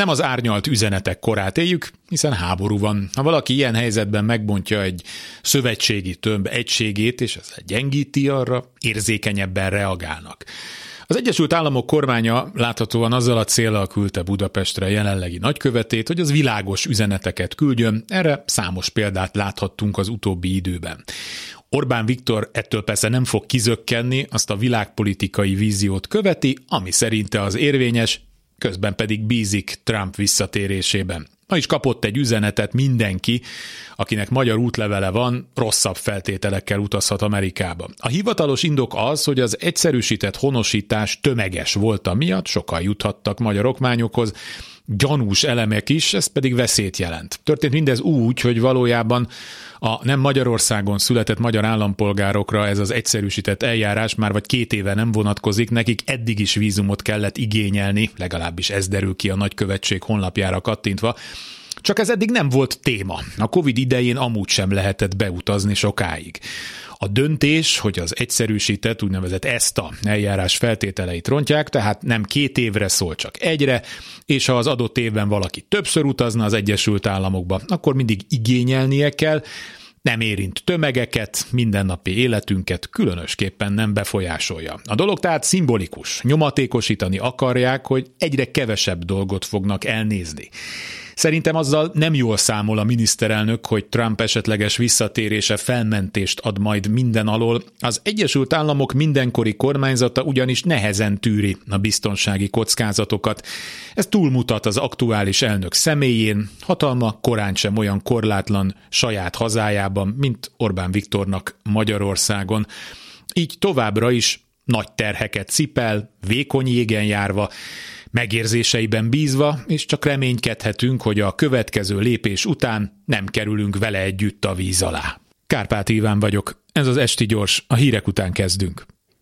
Nem az árnyalt üzenetek korát éljük, hiszen háború van. Ha valaki ilyen helyzetben megbontja egy szövetségi tömb egységét, és ez gyengíti, arra érzékenyebben reagálnak. Az Egyesült Államok kormánya láthatóan azzal a célral küldte Budapestre jelenlegi nagykövetét, hogy az világos üzeneteket küldjön, erre számos példát láthattunk az utóbbi időben. Orbán Viktor ettől persze nem fog kizökkenni, azt a világpolitikai víziót követi, ami szerinte az érvényes, közben pedig bízik Trump visszatérésében. Ma is kapott egy üzenetet mindenki, akinek magyar útlevele van, rosszabb feltételekkel utazhat Amerikába. A hivatalos indok az, hogy az egyszerűsített honosítás tömeges volt miatt, sokan juthattak magyar okmányokhoz, gyanús elemek is, ez pedig veszélyt jelent. Történt mindez úgy, hogy valójában a nem Magyarországon született magyar állampolgárokra ez az egyszerűsített eljárás már vagy két éve nem vonatkozik, nekik eddig is vízumot kellett igényelni, legalábbis ez derül ki a nagykövetség honlapjára kattintva, csak ez eddig nem volt téma. A Covid idején amúgy sem lehetett beutazni sokáig. A döntés, hogy az egyszerűsített úgynevezett ESTA eljárás feltételeit rontják, tehát nem két évre szól, csak egyre, és ha az adott évben valaki többször utazna az Egyesült Államokba, akkor mindig igényelnie kell, nem érint tömegeket, mindennapi életünket különösképpen nem befolyásolja. A dolog tehát szimbolikus, nyomatékosítani akarják, hogy egyre kevesebb dolgot fognak elnézni. Szerintem azzal nem jól számol a miniszterelnök, hogy Trump esetleges visszatérése felmentést ad majd minden alól. Az Egyesült Államok mindenkori kormányzata ugyanis nehezen tűri a biztonsági kockázatokat. Ez túlmutat az aktuális elnök személyén, hatalma korán sem olyan korlátlan saját hazájában, mint Orbán Viktornak Magyarországon. Így továbbra is nagy terheket cipel, vékony jégen járva, megérzéseiben bízva, és csak reménykedhetünk, hogy a következő lépés után nem kerülünk vele együtt a víz alá. Kárpát Iván vagyok, ez az Esti Gyors, a hírek után kezdünk.